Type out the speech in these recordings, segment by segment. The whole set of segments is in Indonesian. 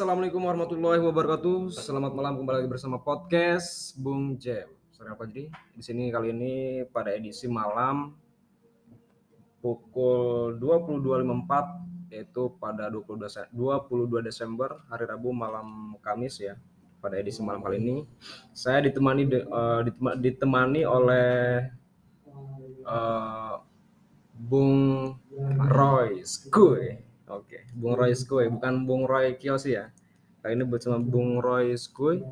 assalamualaikum warahmatullahi wabarakatuh. Selamat malam kembali lagi bersama podcast Bung Jam. Sore apa jadi? Di sini kali ini pada edisi malam pukul 22.54 yaitu pada 22, Se- 22 Desember hari Rabu malam Kamis ya. Pada edisi malam kali ini saya ditemani ditema- ditemani oleh eh, Bung Roy Skuy. Bung Roy Skuy, bukan Bung Roy Kiyoshi ya. Kali ini bersama Bung Roy Skuy.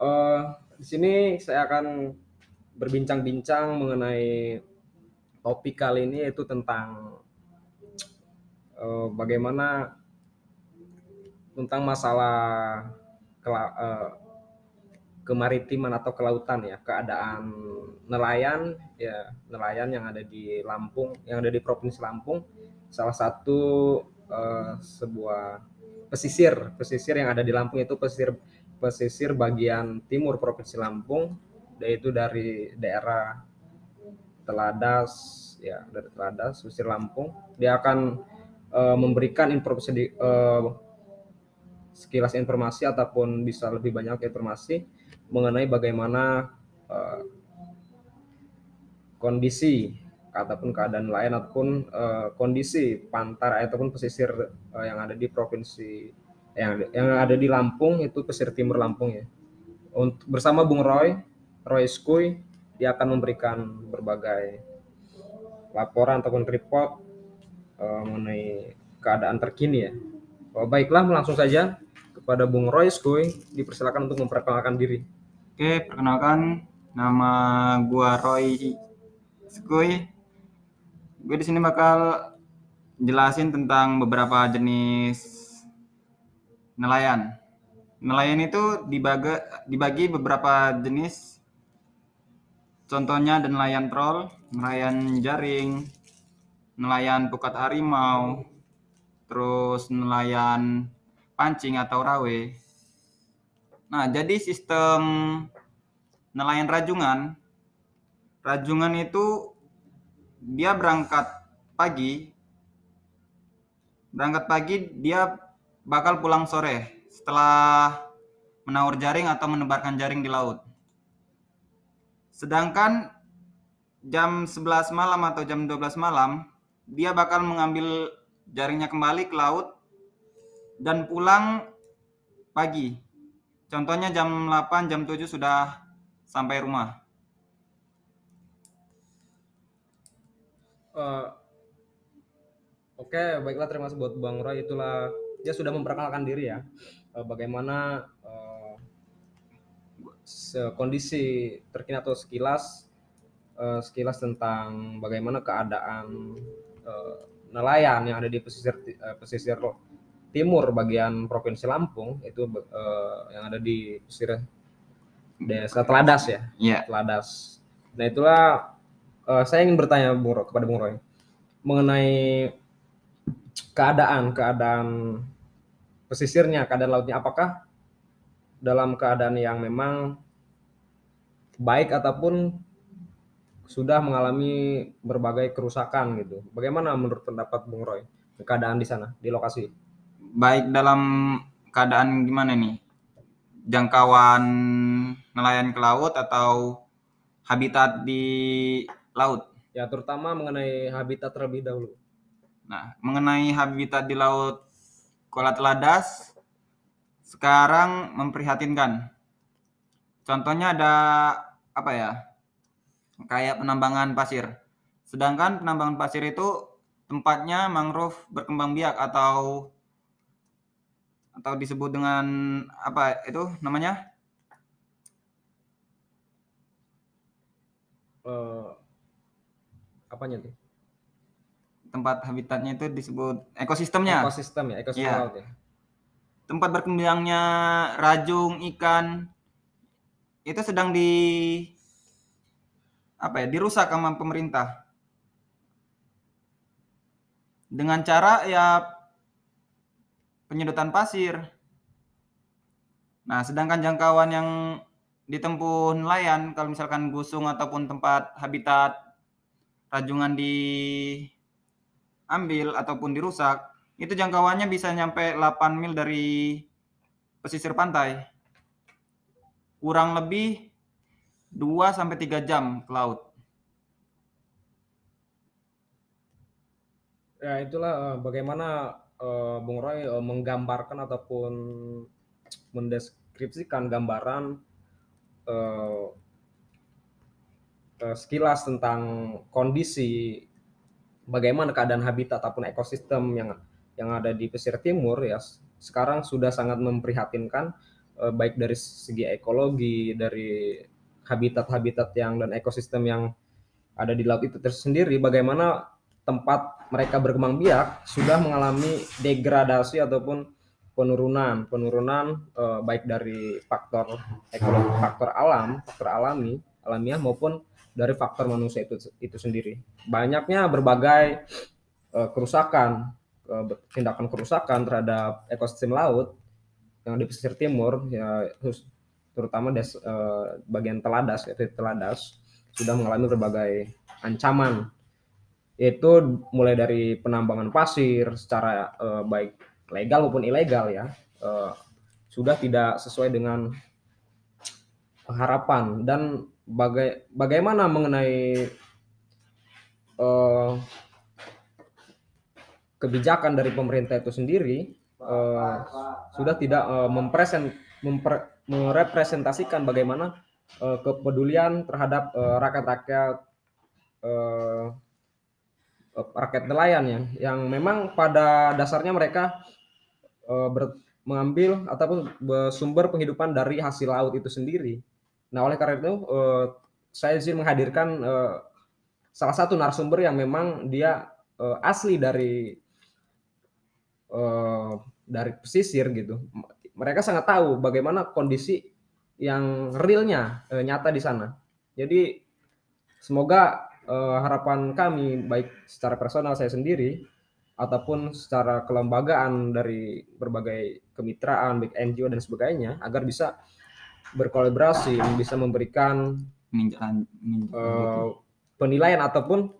Eh, di sini saya akan berbincang-bincang mengenai topik kali ini yaitu tentang eh, bagaimana tentang masalah kela- eh, kemaritiman atau kelautan ya, keadaan nelayan ya, nelayan yang ada di Lampung, yang ada di Provinsi Lampung, salah satu eh, sebuah pesisir, pesisir yang ada di Lampung itu pesisir pesisir bagian timur Provinsi Lampung, yaitu dari daerah Teladas ya, dari Teladas, pesisir Lampung. Dia akan eh, memberikan informasi di- eh, sekilas informasi ataupun bisa lebih banyak informasi mengenai bagaimana eh, kondisi ataupun keadaan lain ataupun eh, kondisi pantai ataupun pesisir eh, yang ada di provinsi yang yang ada di Lampung itu pesisir timur Lampung ya. Untuk bersama Bung Roy, Roy Skuy, dia akan memberikan berbagai laporan ataupun report eh, mengenai keadaan terkini ya. Oh, baiklah, langsung saja kepada Bung Roy Skuy, dipersilakan untuk memperkenalkan diri. Oke, perkenalkan nama gua Roy Skuy. Gue di sini bakal jelasin tentang beberapa jenis nelayan. Nelayan itu dibagi, dibagi beberapa jenis. Contohnya ada nelayan troll, nelayan jaring, nelayan pukat harimau, terus nelayan pancing atau rawe. Nah, jadi sistem nelayan rajungan, rajungan itu dia berangkat pagi, berangkat pagi dia bakal pulang sore setelah menaur jaring atau menebarkan jaring di laut. Sedangkan jam 11 malam atau jam 12 malam, dia bakal mengambil jaringnya kembali ke laut dan pulang pagi. Contohnya jam 8, jam 7 sudah sampai rumah. Eh, Oke, baiklah terima kasih buat Bang Roy. Itulah dia sudah memperkenalkan diri ya. Eh, bagaimana eh, se- kondisi terkini atau sekilas eh, sekilas tentang bagaimana keadaan eh, nelayan yang ada di pesisir eh, pesisir timur bagian provinsi Lampung itu eh, yang ada di pesisir desa Teladas ya. Iya. Teladas. Nah itulah eh, saya ingin bertanya Bung Roy, kepada Bung Roy mengenai keadaan keadaan pesisirnya, keadaan lautnya apakah dalam keadaan yang memang baik ataupun sudah mengalami berbagai kerusakan gitu. Bagaimana menurut pendapat Bung Roy keadaan di sana di lokasi? Baik dalam keadaan gimana nih? Jangkauan nelayan ke laut atau habitat di laut? Ya terutama mengenai habitat terlebih dahulu. Nah, mengenai habitat di laut Kuala Teladas sekarang memprihatinkan. Contohnya ada apa ya? Kayak penambangan pasir. Sedangkan penambangan pasir itu tempatnya mangrove berkembang biak atau atau disebut dengan apa itu namanya? Eh, apanya tuh? Tempat habitatnya itu disebut ekosistemnya. Ekosistem ya, ekosistem laut ya. tempat berkembangnya rajung ikan itu sedang di apa ya dirusak sama pemerintah dengan cara ya penyedotan pasir. Nah, sedangkan jangkauan yang ditempuh nelayan kalau misalkan gusung ataupun tempat habitat rajungan diambil ataupun dirusak itu jangkauannya bisa nyampe 8 mil dari pesisir pantai. Kurang lebih 2 sampai 3 jam ke laut. Ya itulah uh, bagaimana uh, Bung Roy uh, menggambarkan ataupun mendeskripsikan gambaran uh, uh, sekilas tentang kondisi bagaimana keadaan habitat ataupun ekosistem yang yang ada di pesisir timur ya sekarang sudah sangat memprihatinkan uh, baik dari segi ekologi dari habitat-habitat yang dan ekosistem yang ada di laut itu tersendiri bagaimana tempat mereka berkembang biak sudah mengalami degradasi ataupun penurunan penurunan uh, baik dari faktor ekologi faktor alam faktor alami alamiah maupun dari faktor manusia itu itu sendiri. Banyaknya berbagai uh, kerusakan uh, tindakan kerusakan terhadap ekosistem laut yang di pesisir timur ya terutama des, uh, bagian teladas yaitu teladas sudah mengalami berbagai ancaman. Itu mulai dari penambangan pasir secara uh, baik legal maupun ilegal ya uh, sudah tidak sesuai dengan harapan. Dan baga bagaimana mengenai uh, kebijakan dari pemerintah itu sendiri uh, sudah tidak uh, mempresent memper, merepresentasikan bagaimana uh, kepedulian terhadap rakyat-rakyat uh, rakyat nelayan ya yang memang pada dasarnya mereka uh, ber, mengambil ataupun sumber penghidupan dari hasil laut itu sendiri. Nah, oleh karena itu uh, saya izin menghadirkan uh, salah satu narasumber yang memang dia uh, asli dari uh, dari pesisir gitu. Mereka sangat tahu bagaimana kondisi yang realnya uh, nyata di sana. Jadi semoga uh, harapan kami baik secara personal saya sendiri ataupun secara kelembagaan dari berbagai kemitraan, baik NGO dan sebagainya agar bisa berkolaborasi, bisa memberikan uh, penilaian ataupun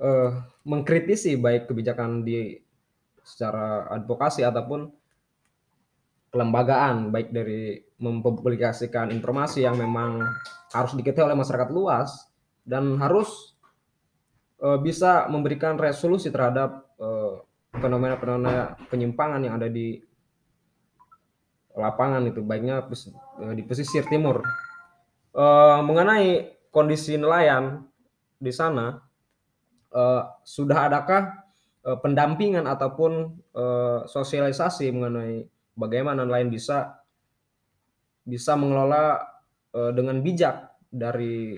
uh, mengkritisi baik kebijakan di secara advokasi ataupun kelembagaan baik dari mempublikasikan informasi yang memang harus diketahui oleh masyarakat luas dan harus uh, bisa memberikan resolusi terhadap fenomena-fenomena uh, penyimpangan yang ada di lapangan itu baiknya uh, di pesisir timur. Uh, mengenai kondisi nelayan di sana uh, sudah adakah uh, pendampingan ataupun uh, sosialisasi mengenai bagaimana nelayan bisa bisa mengelola uh, dengan bijak dari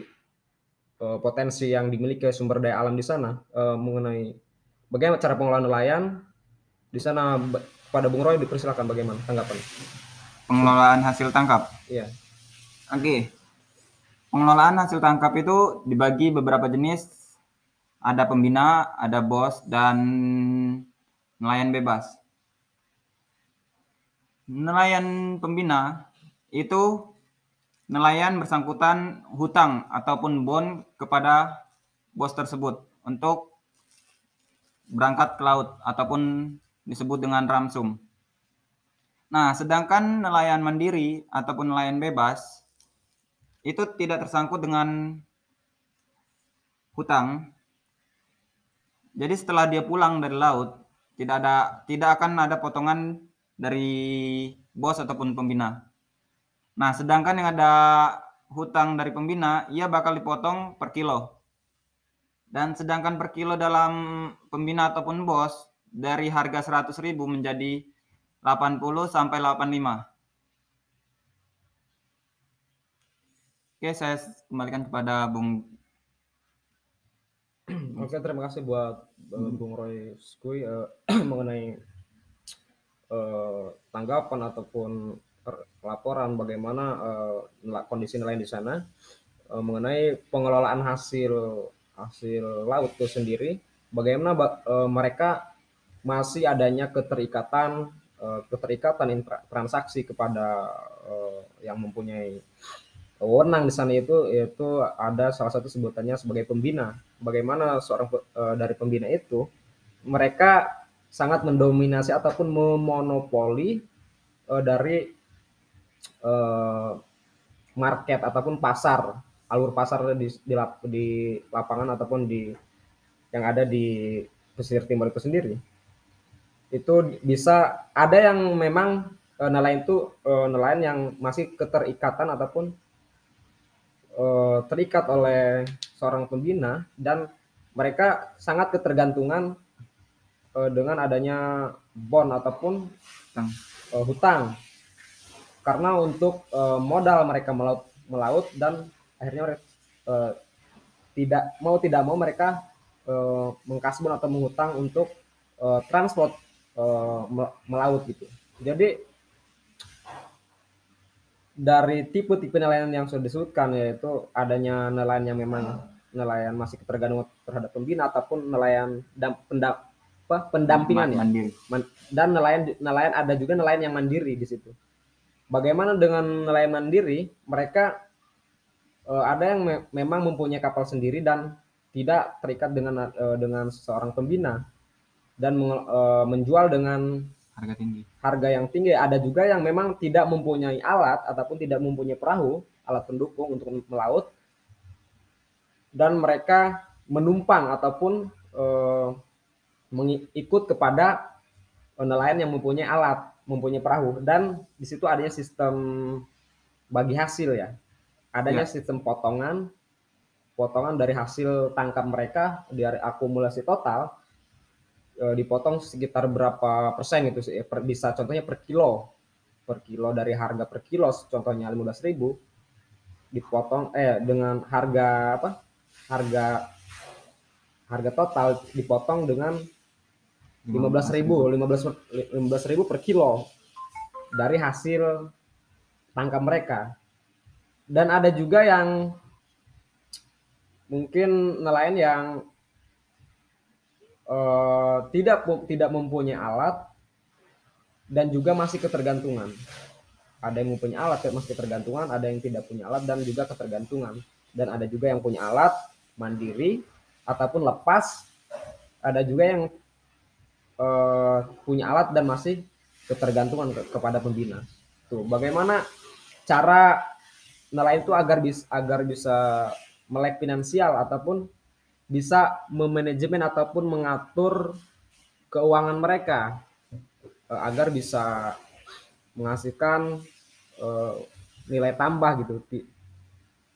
uh, potensi yang dimiliki sumber daya alam di sana uh, mengenai bagaimana cara pengelolaan nelayan di sana pada Bung Roy dipersilakan bagaimana tanggapan pengelolaan hasil tangkap iya oke okay. pengelolaan hasil tangkap itu dibagi beberapa jenis ada pembina ada bos dan nelayan bebas nelayan pembina itu nelayan bersangkutan hutang ataupun bon kepada bos tersebut untuk berangkat ke laut ataupun disebut dengan ramsum. Nah, sedangkan nelayan mandiri ataupun nelayan bebas itu tidak tersangkut dengan hutang. Jadi setelah dia pulang dari laut, tidak ada tidak akan ada potongan dari bos ataupun pembina. Nah, sedangkan yang ada hutang dari pembina, ia bakal dipotong per kilo. Dan sedangkan per kilo dalam pembina ataupun bos, dari harga 100.000 menjadi 80 sampai 85. Oke, saya kembalikan kepada Bung. Oke, terima kasih buat hmm. Bung Roy Skui uh, mengenai uh, tanggapan ataupun laporan bagaimana uh, kondisi nelayan di sana uh, mengenai pengelolaan hasil hasil laut itu sendiri bagaimana uh, mereka masih adanya keterikatan uh, keterikatan transaksi kepada uh, yang mempunyai wewenang di sana itu yaitu ada salah satu sebutannya sebagai pembina. Bagaimana seorang uh, dari pembina itu mereka sangat mendominasi ataupun memonopoli dari market ataupun pasar alur pasar di, di, di lapangan ataupun di yang ada di pesisir timur itu sendiri itu bisa ada yang memang uh, nelayan itu uh, nelayan yang masih keterikatan ataupun uh, terikat oleh seorang pembina dan mereka sangat ketergantungan uh, dengan adanya bond ataupun hutang, uh, hutang. karena untuk uh, modal mereka melaut, melaut dan akhirnya mereka uh, tidak mau tidak mau mereka uh, mengkasbon atau menghutang untuk uh, transport uh, melaut gitu. Jadi dari tipe-tipe nelayan yang sudah disebutkan yaitu adanya nelayan yang memang nelayan masih ketergantungan terhadap pembina ataupun nelayan dam, pendam, apa, pendampingan ya dan nelayan nelayan ada juga nelayan yang mandiri di situ. Bagaimana dengan nelayan mandiri? Mereka uh, ada yang me memang mempunyai kapal sendiri dan tidak terikat dengan uh, dengan seorang pembina dan uh, menjual dengan harga tinggi. Harga yang tinggi. Ada juga yang memang tidak mempunyai alat ataupun tidak mempunyai perahu, alat pendukung untuk melaut, dan mereka menumpang ataupun eh, mengikut kepada nelayan yang mempunyai alat, mempunyai perahu, dan di situ adanya sistem bagi hasil ya. Adanya ya. sistem potongan, potongan dari hasil tangkap mereka dari akumulasi total dipotong sekitar berapa persen itu sih. Per, bisa contohnya per kilo. Per kilo dari harga per kilo contohnya 15.000 dipotong eh dengan harga apa? Harga harga total dipotong dengan 15.000 15 15.000 per kilo dari hasil tangkap mereka. Dan ada juga yang mungkin nelayan yang uh, tidak tidak mempunyai alat dan juga masih ketergantungan. Ada yang mempunyai alat masih ketergantungan, ada yang tidak punya alat dan juga ketergantungan. Dan ada juga yang punya alat mandiri ataupun lepas. Ada juga yang uh, punya alat dan masih ketergantungan ke kepada pembina. Tuh, bagaimana cara nelayan itu agar bisa agar bisa melek finansial ataupun bisa memanajemen ataupun mengatur keuangan mereka uh, agar bisa menghasilkan uh, nilai tambah gitu.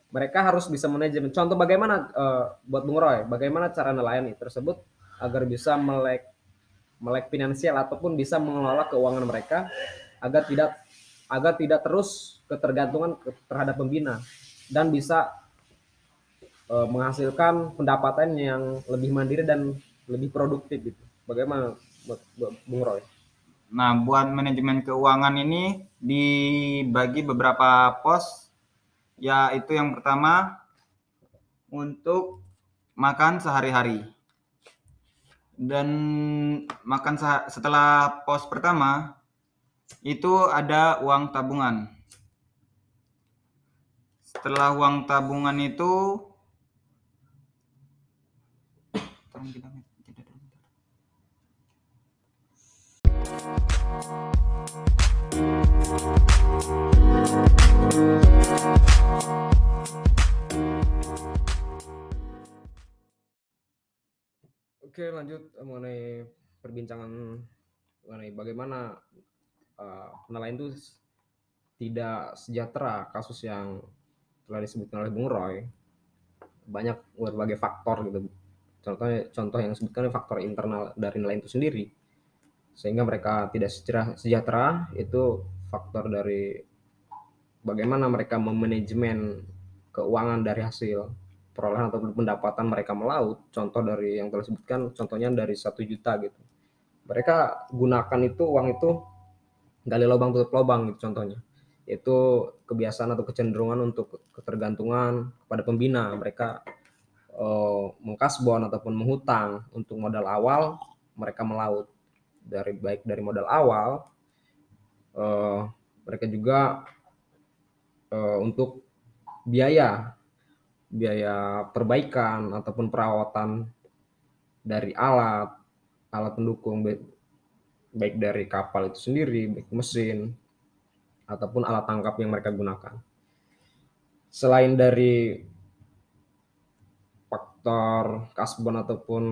Mereka harus bisa manajemen. Contoh bagaimana uh, buat Bung Roy, bagaimana cara nelayan tersebut agar bisa melek melek finansial ataupun bisa mengelola keuangan mereka agar tidak agar tidak terus ketergantungan terhadap pembina dan bisa uh, menghasilkan pendapatan yang lebih mandiri dan lebih produktif gitu. Bagaimana Bung Roy? Nah, buat manajemen keuangan ini dibagi beberapa pos, yaitu yang pertama untuk makan sehari-hari. Dan makan setelah pos pertama itu ada uang tabungan. Setelah uang tabungan itu tolong kita jeda dulu. Oke lanjut mengenai perbincangan mengenai bagaimana uh, itu tidak sejahtera kasus yang telah disebutkan oleh Bung Roy. Banyak berbagai faktor gitu contohnya contoh yang disebutkan faktor internal dari nelayan itu sendiri. Sehingga mereka tidak sejahtera itu faktor dari bagaimana mereka memanajemen keuangan dari hasil perolehan atau pendapatan mereka melaut. Contoh dari yang telah disebutkan contohnya dari satu juta gitu. Mereka gunakan itu uang itu gali lubang tutup lubang gitu contohnya. Itu kebiasaan atau kecenderungan untuk ketergantungan kepada pembina mereka uh, mengkasbon ataupun menghutang untuk modal awal mereka melaut dari baik dari modal awal uh, mereka juga uh, untuk biaya biaya perbaikan ataupun perawatan dari alat alat pendukung baik dari kapal itu sendiri, baik mesin ataupun alat tangkap yang mereka gunakan. Selain dari faktor kasbon ataupun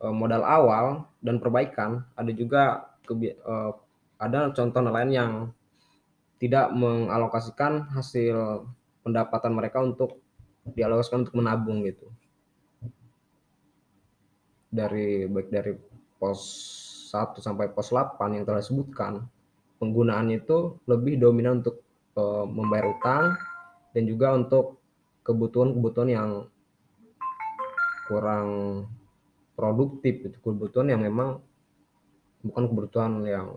eh, modal awal dan perbaikan, ada juga eh, ada contoh nelayan yang tidak mengalokasikan hasil pendapatan mereka untuk dialokasikan untuk menabung gitu. Dari baik dari pos 1 sampai pos 8 yang telah disebutkan penggunaannya itu lebih dominan untuk uh, membayar utang dan juga untuk kebutuhan-kebutuhan yang kurang produktif itu kebutuhan yang memang bukan kebutuhan yang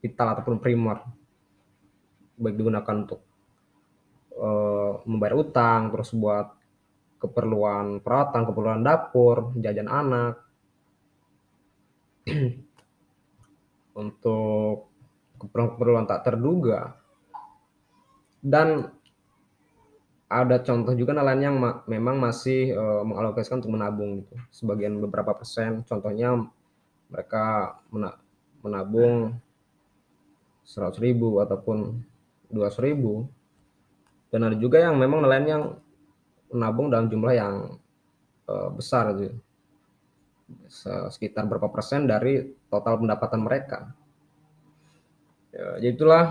vital ataupun primer baik digunakan untuk uh, membayar utang terus buat keperluan perawatan keperluan dapur jajan anak. Untuk keperluan tak terduga. Dan ada contoh juga nelayan yang ma memang masih uh, mengalokasikan untuk menabung gitu. Sebagian beberapa persen. Contohnya mereka mena menabung seratus ribu ataupun dua ribu. Dan ada juga yang memang nelayan yang menabung dalam jumlah yang uh, besar gitu. Sekitar berapa persen dari total pendapatan mereka. Ya, jadi itulah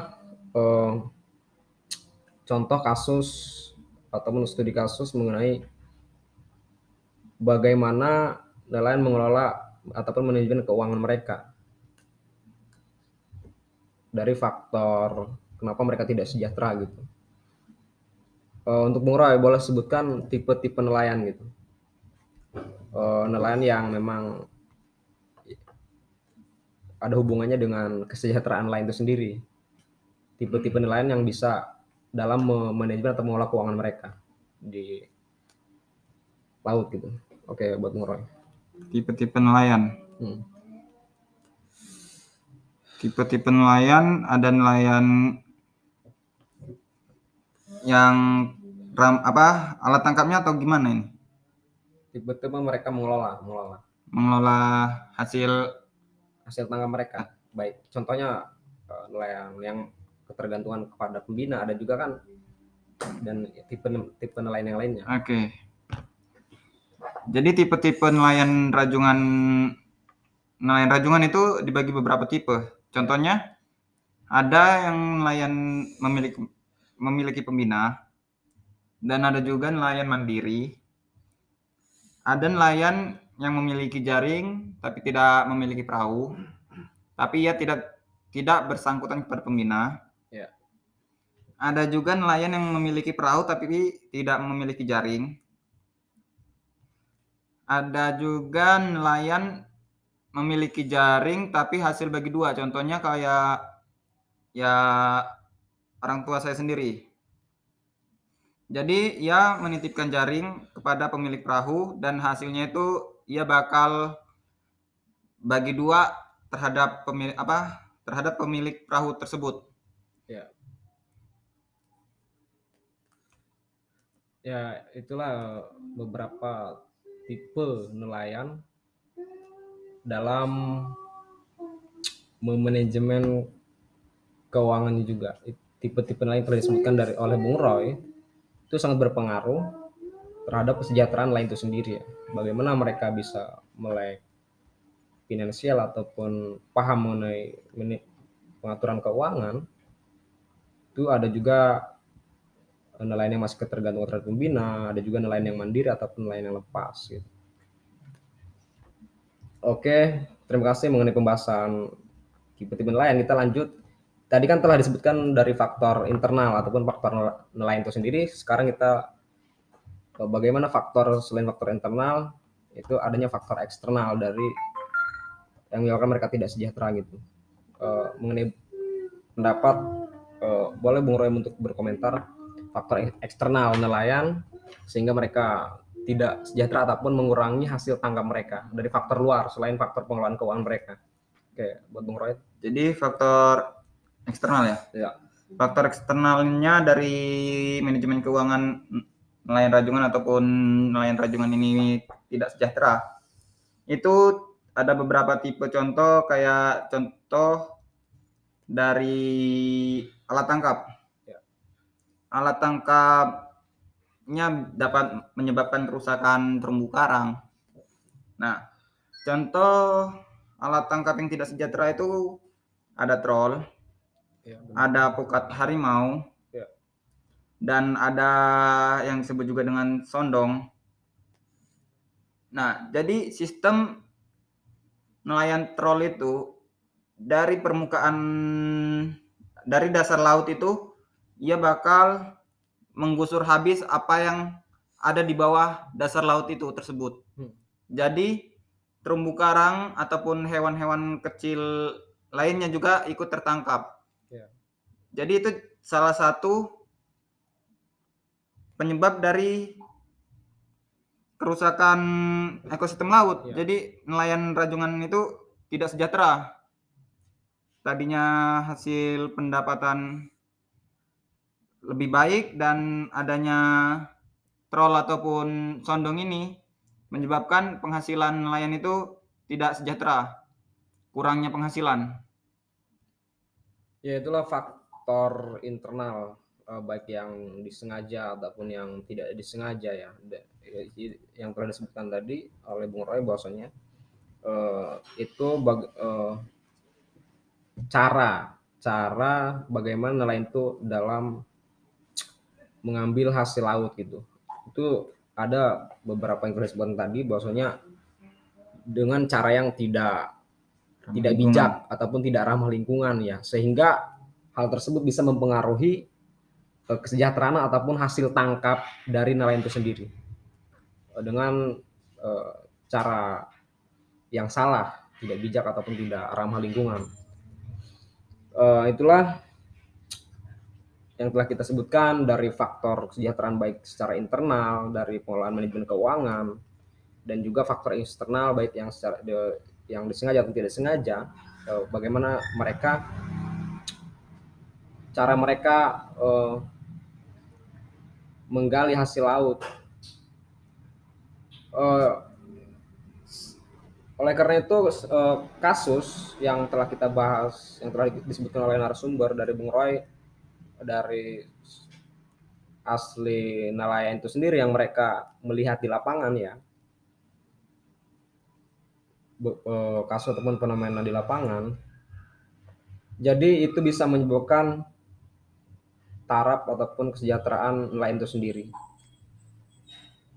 eh, contoh kasus ataupun studi kasus mengenai bagaimana nelayan mengelola ataupun manajemen keuangan mereka dari faktor kenapa mereka tidak sejahtera gitu. Uh, untuk Bung Roy boleh sebutkan tipe-tipe nelayan gitu uh, nelayan yang memang ada hubungannya dengan kesejahteraan lain itu sendiri. Tipe-tipe nelayan yang bisa dalam manajemen atau mengolah keuangan mereka di laut gitu. Oke, buat Roy. Tipe-tipe nelayan. Hmm. Tipe-tipe nelayan ada nelayan yang ram apa alat tangkapnya atau gimana ini? tiba-tiba mereka mengelola mengelola mengelola hasil hasil tangga mereka baik contohnya uh, nelayan yang ketergantungan kepada pembina ada juga kan dan tipe tipe nelayan yang lainnya oke okay. jadi tipe-tipe nelayan rajungan nelayan rajungan itu dibagi beberapa tipe contohnya ada yang nelayan memiliki memiliki pembina dan ada juga nelayan mandiri ada nelayan yang memiliki jaring tapi tidak memiliki perahu, tapi ia tidak tidak bersangkutan kepada pembina. Ada juga nelayan yang memiliki perahu tapi tidak memiliki jaring. Ada juga nelayan memiliki jaring tapi hasil bagi dua. Contohnya kayak ya orang tua saya sendiri. Jadi ia menitipkan jaring kepada pemilik perahu dan hasilnya itu ia bakal bagi dua terhadap pemilik apa terhadap pemilik perahu tersebut. Ya. Ya, itulah beberapa tipe nelayan dalam memanajemen keuangannya juga. Tipe-tipe nelayan telah disebutkan dari oleh Bung Roy itu sangat berpengaruh terhadap kesejahteraan lain itu sendiri ya. Bagaimana mereka bisa melek finansial ataupun paham mengenai pengaturan keuangan itu ada juga nelayan yang masih ketergantungan terhadap pembina, ada juga nelayan yang mandiri ataupun nelayan yang lepas gitu. Oke, terima kasih mengenai pembahasan tipe-tipe nelayan. Kita lanjut tadi kan telah disebutkan dari faktor internal ataupun faktor nelayan itu sendiri. Sekarang kita eh, bagaimana faktor selain faktor internal itu adanya faktor eksternal dari yang menyebabkan mereka tidak sejahtera gitu. Uh, mengenai pendapat uh, boleh Bung Roy untuk berkomentar faktor eksternal nelayan sehingga mereka tidak sejahtera ataupun mengurangi hasil tangkap mereka dari faktor luar selain faktor pengelolaan keuangan mereka. Oke, buat Bung Roy. Jadi faktor eksternal ya? Ya. Faktor eksternalnya dari manajemen keuangan nelayan rajungan ataupun nelayan rajungan ini tidak sejahtera. Itu ada beberapa tipe contoh kayak contoh dari alat tangkap. Alat tangkapnya dapat menyebabkan kerusakan terumbu karang. Nah, contoh alat tangkap yang tidak sejahtera itu ada troll, Ya, ada pukat harimau, Ya. dan ada yang disebut juga dengan sondong. Nah, jadi sistem nelayan troll itu dari permukaan dari dasar laut itu ia bakal menggusur habis apa yang ada di bawah dasar laut itu tersebut. Hmm. Jadi terumbu karang ataupun hewan-hewan kecil lainnya juga ikut tertangkap. Ya. Jadi itu salah satu penyebab dari kerusakan ekosistem laut. Ya. Jadi nelayan rajungan itu tidak sejahtera. Tadinya hasil pendapatan lebih baik dan adanya troll ataupun sondong ini menyebabkan penghasilan nelayan itu tidak sejahtera. Kurangnya penghasilan. Ya itulah faktor internal eh, baik yang disengaja ataupun yang tidak disengaja ya. I- Yang telah disebutkan tadi oleh Bung Roy bahwasanya eh, itu eh, cara cara bagaimana nelayan itu dalam mengambil hasil laut gitu. Itu ada beberapa yang disebutkan tadi bahwasanya dengan cara yang tidak tidak Lingkungan. bijak ataupun tidak ramah lingkungan ya sehingga hal tersebut bisa mempengaruhi eh, kesejahteraan ataupun hasil tangkap dari nelayan itu sendiri Eh, dengan eh, cara yang salah tidak bijak ataupun tidak ramah lingkungan itulah yang telah kita sebutkan dari faktor kesejahteraan baik secara internal dari pengelolaan manajemen keuangan dan juga faktor eksternal baik yang secara yang disengaja atau tidak disengaja eh, bagaimana mereka cara mereka eh, menggali hasil laut. Eh, oleh karena itu kasus yang telah kita bahas yang telah disebutkan oleh narasumber dari Bung Roy dari asli nelayan itu sendiri yang mereka melihat di lapangan ya eh, kasus ataupun fenomena di lapangan. Jadi itu bisa menyebabkan taraf ataupun kesejahteraan nelayan itu sendiri.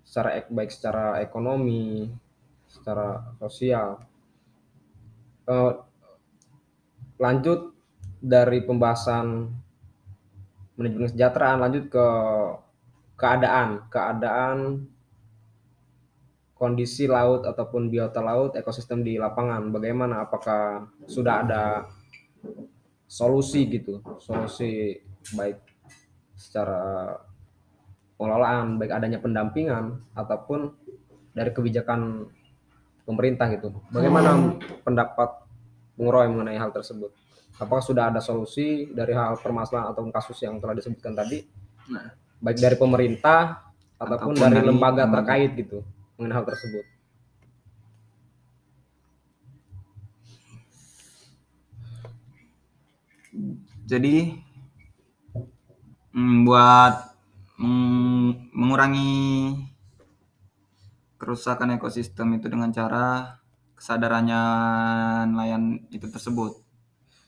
Secara baik secara ekonomi, secara sosial. Eh, lanjut dari pembahasan manajemen kesejahteraan. Lanjut ke keadaan, keadaan kondisi laut ataupun biota laut ekosistem di lapangan. Bagaimana? Apakah sudah ada solusi gitu? Solusi baik secara pengelolaan baik adanya pendampingan ataupun dari kebijakan pemerintah gitu. Bagaimana pendapat Bung Roy mengenai hal tersebut apakah sudah ada solusi dari hal permasalahan ataupun kasus yang telah disebutkan tadi Nah. baik dari pemerintah ataupun, Ataupun dari, dari lembaga lembaga. terkait gitu mengenai hal tersebut Jadi mm, buat mm, mengurangi kerusakan ekosistem itu dengan cara kesadarannya nelayan itu tersebut.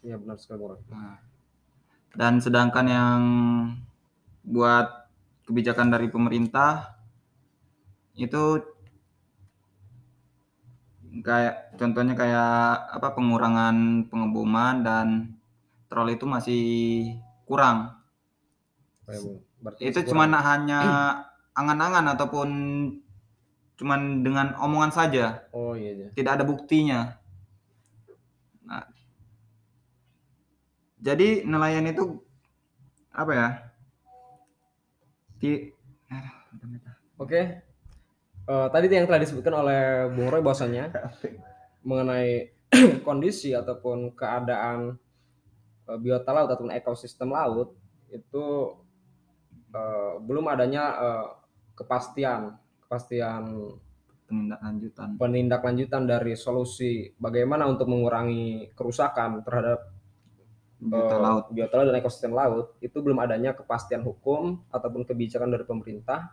ya benar sekali Roy. Nah, Dan sedangkan yang buat kebijakan dari pemerintah itu kayak contohnya kayak apa pengurangan pengeboman dan troll itu masih kurang. Berarti Itu kurang. hanya angan-angan ataupun cuman dengan omongan saja, oh iya iya tidak ada buktinya. Nah, jadi nelayan itu apa ya? Ti- Oke. Eh, tadi yang telah disebutkan oleh Bung Roy bahwasanya mengenai kondisi ataupun keadaan eh, biota laut ataupun ekosistem laut itu eh, belum adanya eh, kepastian kepastian penindaklanjutan penindaklanjutan dari solusi bagaimana untuk mengurangi kerusakan terhadap biota eh, laut biota laut dan ekosistem laut itu belum adanya kepastian hukum ataupun kebijakan dari pemerintah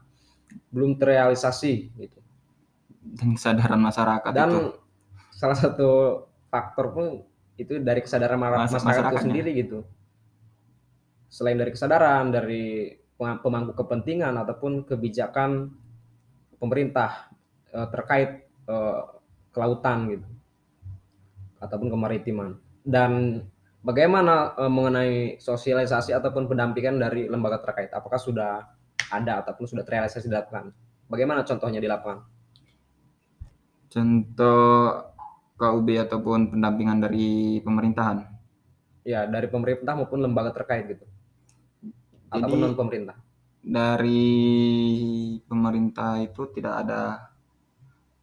belum terrealisasi gitu. dan kesadaran masyarakat Dan itu salah satu faktor pun itu dari kesadaran ma- Mas- masyarakat itu sendiri gitu. Selain dari kesadaran dari pem- pemangku kepentingan ataupun kebijakan pemerintah eh, terkait eh, kelautan gitu ataupun kemaritiman. Dan bagaimana eh, mengenai sosialisasi ataupun pendampingan dari lembaga terkait? Apakah sudah ada ataupun sudah terrealisasi dilakukan? Bagaimana contohnya dilakukan? contoh KUB ataupun pendampingan dari pemerintahan Ya, dari pemerintah maupun lembaga terkait gitu. Ataupun Jadi- non pemerintah. Dari pemerintah itu tidak ada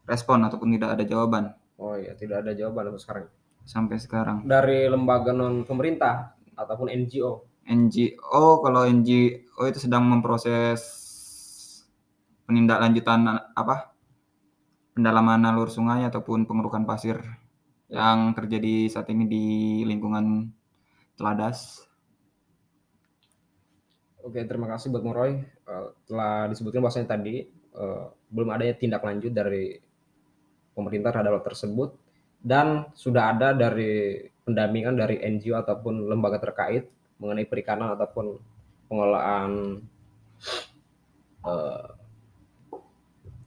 respon ataupun tidak ada jawaban Oh iya, tidak ada jawaban untuk sekarang. sampai sekarang. Dari lembaga non pemerintah ataupun NGO. NGO kalau NGO itu sedang memproses penindaklanjutan apa pendalaman alur sungai ataupun pengerukan pasir yang terjadi saat ini di lingkungan Teladas. Oke, terima kasih buat Moroy. Eh, telah disebutkan bahwasanya tadi eh, belum adanya tindak lanjut dari pemerintah terhadap hal tersebut dan sudah ada dari pendampingan dari NGO ataupun lembaga terkait mengenai perikanan ataupun pengelolaan eh,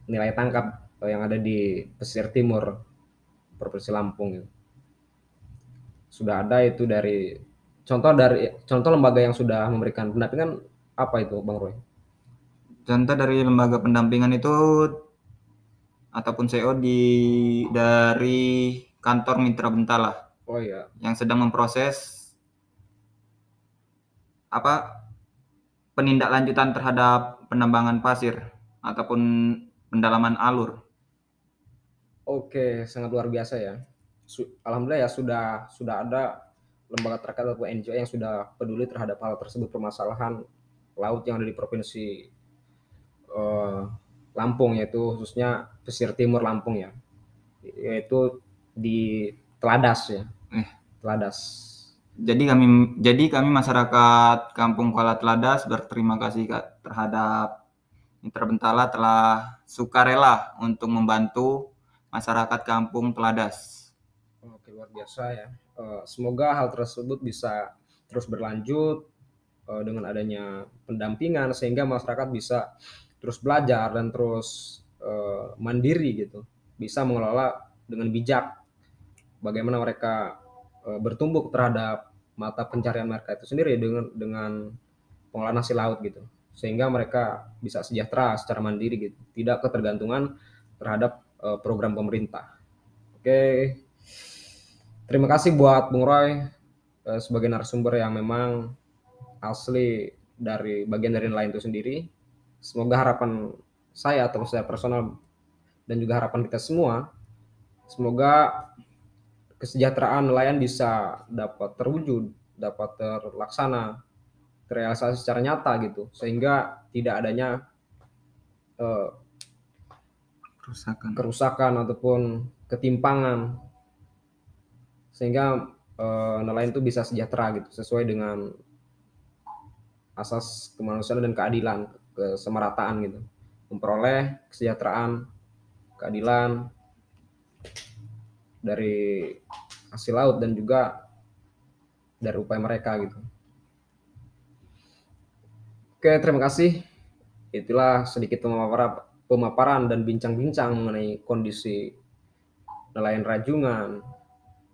nilai tangkap yang ada di pesisir timur Provinsi Lampung. Sudah ada itu dari contoh dari contoh lembaga yang sudah memberikan pendampingan apa itu Bang Roy? Contoh dari lembaga pendampingan itu ataupun CO di dari kantor Mitra Bentala Oh iya, yang sedang memproses apa penindaklanjutan terhadap penambangan pasir ataupun pendalaman alur. oke sangat luar biasa ya. Alhamdulillah ya sudah sudah ada lembaga terkait atau NGO yang sudah peduli terhadap hal tersebut permasalahan laut yang ada di provinsi eh, Lampung yaitu khususnya pesisir timur Lampung ya, yaitu di Teladas ya, Eh. Teladas. Jadi kami jadi kami masyarakat Kampung Kuala Teladas berterima kasih Kak, terhadap Mitra Bentala telah sukarela untuk membantu masyarakat Kampung Teladas. Oke luar biasa ya. Eh, semoga hal tersebut bisa terus berlanjut eh, dengan adanya pendampingan sehingga masyarakat bisa terus belajar dan terus eh, mandiri gitu, bisa mengelola dengan bijak bagaimana mereka bertumbuh terhadap mata pencarian mereka itu sendiri dengan dengan pengolahan hasil laut gitu, sehingga mereka bisa sejahtera secara mandiri gitu, tidak ketergantungan terhadap program pemerintah. Oke, terima kasih buat Bung Roy eh, sebagai narasumber yang memang asli dari bagian dari nelayan itu sendiri. Semoga harapan saya atau saya personal dan juga harapan kita semua, semoga kesejahteraan nelayan bisa dapat terwujud, dapat terlaksana, terrealisasi secara nyata gitu, sehingga tidak adanya eh, Kerusakan. kerusakan ataupun ketimpangan sehingga eh, nelayan itu bisa sejahtera gitu sesuai dengan asas kemanusiaan dan keadilan kesemarataan gitu. Memperoleh kesejahteraan keadilan dari hasil laut dan juga dari upaya mereka gitu. Oke terima kasih. Itulah sedikit pemaparan pemaparan dan bincang-bincang mengenai kondisi nelayan rajungan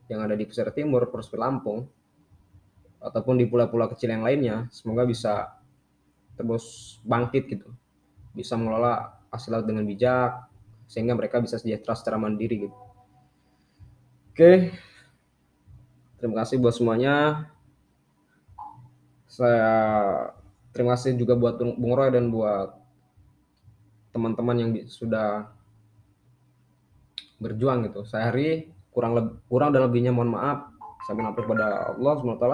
yang ada di pesisir timur Provinsi Lampung ataupun di pulau-pulau kecil yang lainnya semoga bisa terus bangkit gitu. Bisa mengelola hasil laut dengan bijak sehingga mereka bisa sejahtera secara mandiri gitu. Oke. Terima kasih buat semuanya. Saya terima kasih juga buat Bung Roy dan buat teman-teman yang sudah berjuang gitu. Saya hari kurang leb- kurang dan lebihnya mohon maaf. Saya minta kepada Allah SWT.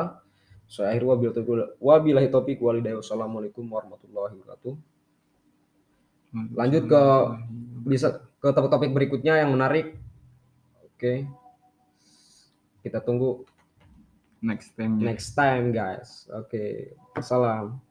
Saya akhiri wabillahi taufiq- taufiq walhidayah. Wassalamualaikum warahmatullahi wabarakatuh. Lanjut ke bisa ke ke topik-topik berikutnya yang menarik. Oke. Kita tunggu Next time. next time guys. Oke. Salam.